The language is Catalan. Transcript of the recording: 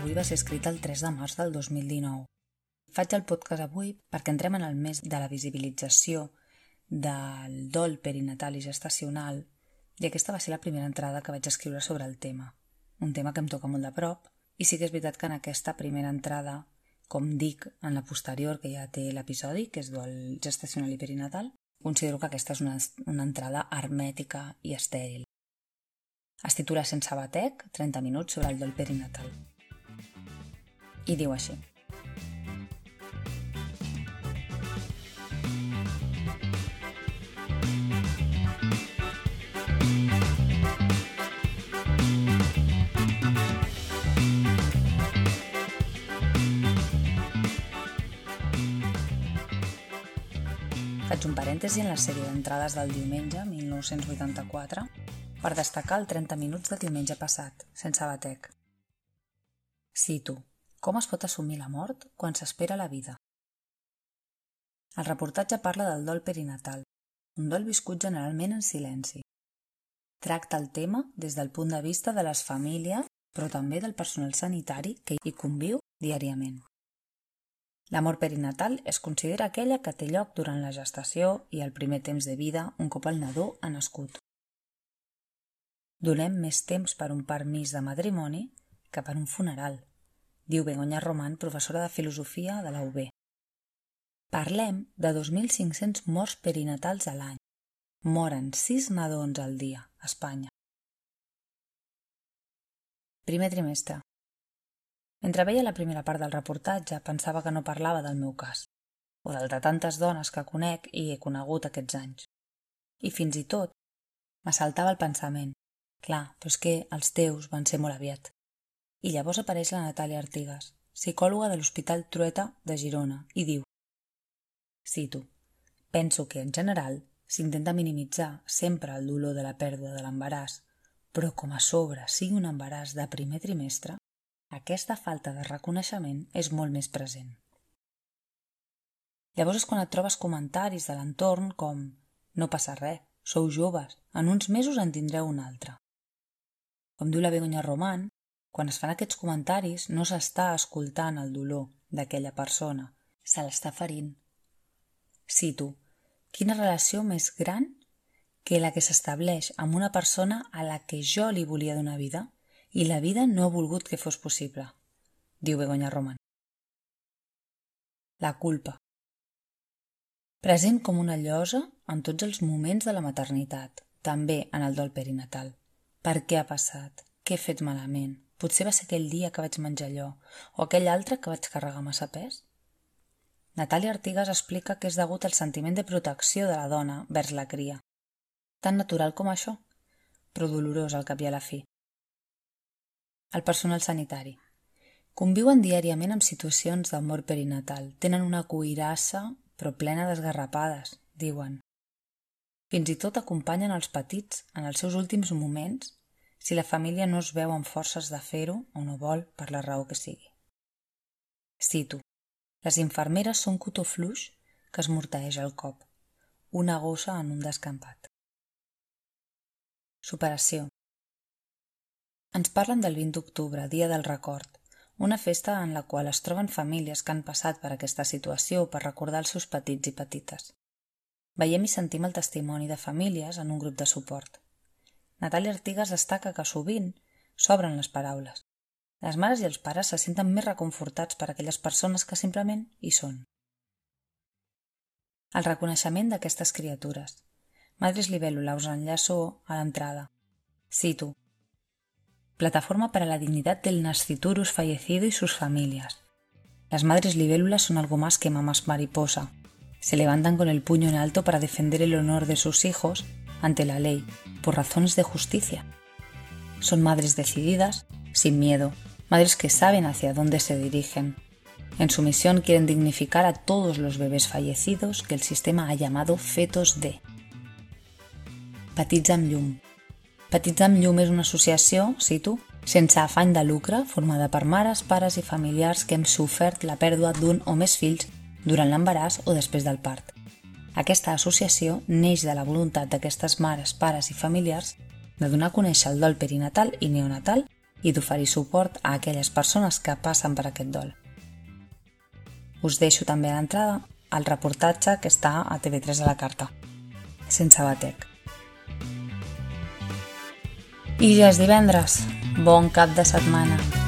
d'avui va ser escrita el 3 de març del 2019. Faig el podcast avui perquè entrem en el mes de la visibilització del dol perinatal i gestacional i aquesta va ser la primera entrada que vaig escriure sobre el tema. Un tema que em toca molt de prop i sí que és veritat que en aquesta primera entrada, com dic en la posterior que ja té l'episodi, que és dol gestacional i perinatal, considero que aquesta és una, una entrada hermètica i estèril. Es titula Sense batec, 30 minuts sobre el dol perinatal. I diu així. Faig un parèntesi en la sèrie d'entrades del diumenge 1984 per destacar el 30 minuts de diumenge passat, sense batec. Cito. Com es pot assumir la mort quan s'espera la vida? El reportatge parla del dol perinatal, un dol viscut generalment en silenci. Tracta el tema des del punt de vista de les famílies, però també del personal sanitari que hi conviu diàriament. La mort perinatal es considera aquella que té lloc durant la gestació i el primer temps de vida un cop el nadó ha nascut. Donem més temps per un permís de matrimoni que per un funeral, diu Begoña Roman, professora de filosofia de la UB. Parlem de 2.500 morts perinatals a l'any. Moren 6 nadons al dia a Espanya. Primer trimestre. Mentre veia la primera part del reportatge pensava que no parlava del meu cas, o del de tantes dones que conec i he conegut aquests anys. I fins i tot m'assaltava el pensament Clar, però és que els teus van ser molt aviat. I llavors apareix la Natàlia Artigas, psicòloga de l'Hospital Trueta de Girona, i diu Cito, penso que, en general, s'intenta minimitzar sempre el dolor de la pèrdua de l'embaràs, però com a sobre sigui un embaràs de primer trimestre, aquesta falta de reconeixement és molt més present. Llavors és quan et trobes comentaris de l'entorn com «no passa res, sou joves, en uns mesos en tindreu un altre». Com diu la Begoña Roman, quan es fan aquests comentaris no s'està escoltant el dolor d'aquella persona, se l'està ferint. Cito, quina relació més gran que la que s'estableix amb una persona a la que jo li volia donar vida i la vida no ha volgut que fos possible, diu Begoña Roman. La culpa. Present com una llosa en tots els moments de la maternitat, també en el dol perinatal. Per què ha passat? Què he fet malament? Potser va ser aquell dia que vaig menjar allò, o aquell altre que vaig carregar massa pes? Natàlia Artigas explica que és degut al sentiment de protecció de la dona vers la cria. Tan natural com això, però dolorós al cap i a la fi. El personal sanitari. Conviuen diàriament amb situacions d'amor perinatal. Tenen una cuirassa, però plena d'esgarrapades, diuen. Fins i tot acompanyen els petits en els seus últims moments si la família no es veu amb forces de fer-ho o no vol per la raó que sigui. Cito. Les infermeres són cotó fluix que es mortaeix al cop. Una gossa en un descampat. Superació. Ens parlen del 20 d'octubre, dia del record, una festa en la qual es troben famílies que han passat per aquesta situació per recordar els seus petits i petites. Veiem i sentim el testimoni de famílies en un grup de suport. Natàlia Artigas destaca que sovint s'obren les paraules. Les mares i els pares se senten més reconfortats per aquelles persones que simplement hi són. El reconeixement d'aquestes criatures. Madres Libélula us enllaço a l'entrada. Cito. Plataforma para la dignidad del nasciturus fallecido y sus familias. Las madres libélulas son algo más que mamás mariposa, se levantan con el puño en alto para defender el honor de sus hijos ante la ley, por razones de justicia. Son madres decididas, sin miedo, madres que saben hacia dónde se dirigen. En su misión quieren dignificar a todos los bebés fallecidos que el sistema ha llamado fetos de. Petits amb llum. Petits amb llum és una associació, cito, sense afany de lucre, formada per mares, pares i familiars que hem sofert la pèrdua d'un o més fills durant l'embaràs o després del part. Aquesta associació neix de la voluntat d'aquestes mares, pares i familiars de donar a conèixer el dol perinatal i neonatal i d'oferir suport a aquelles persones que passen per aquest dol. Us deixo també a l'entrada el reportatge que està a TV3 a la carta, sense batec. I ja és divendres. Bon cap de setmana.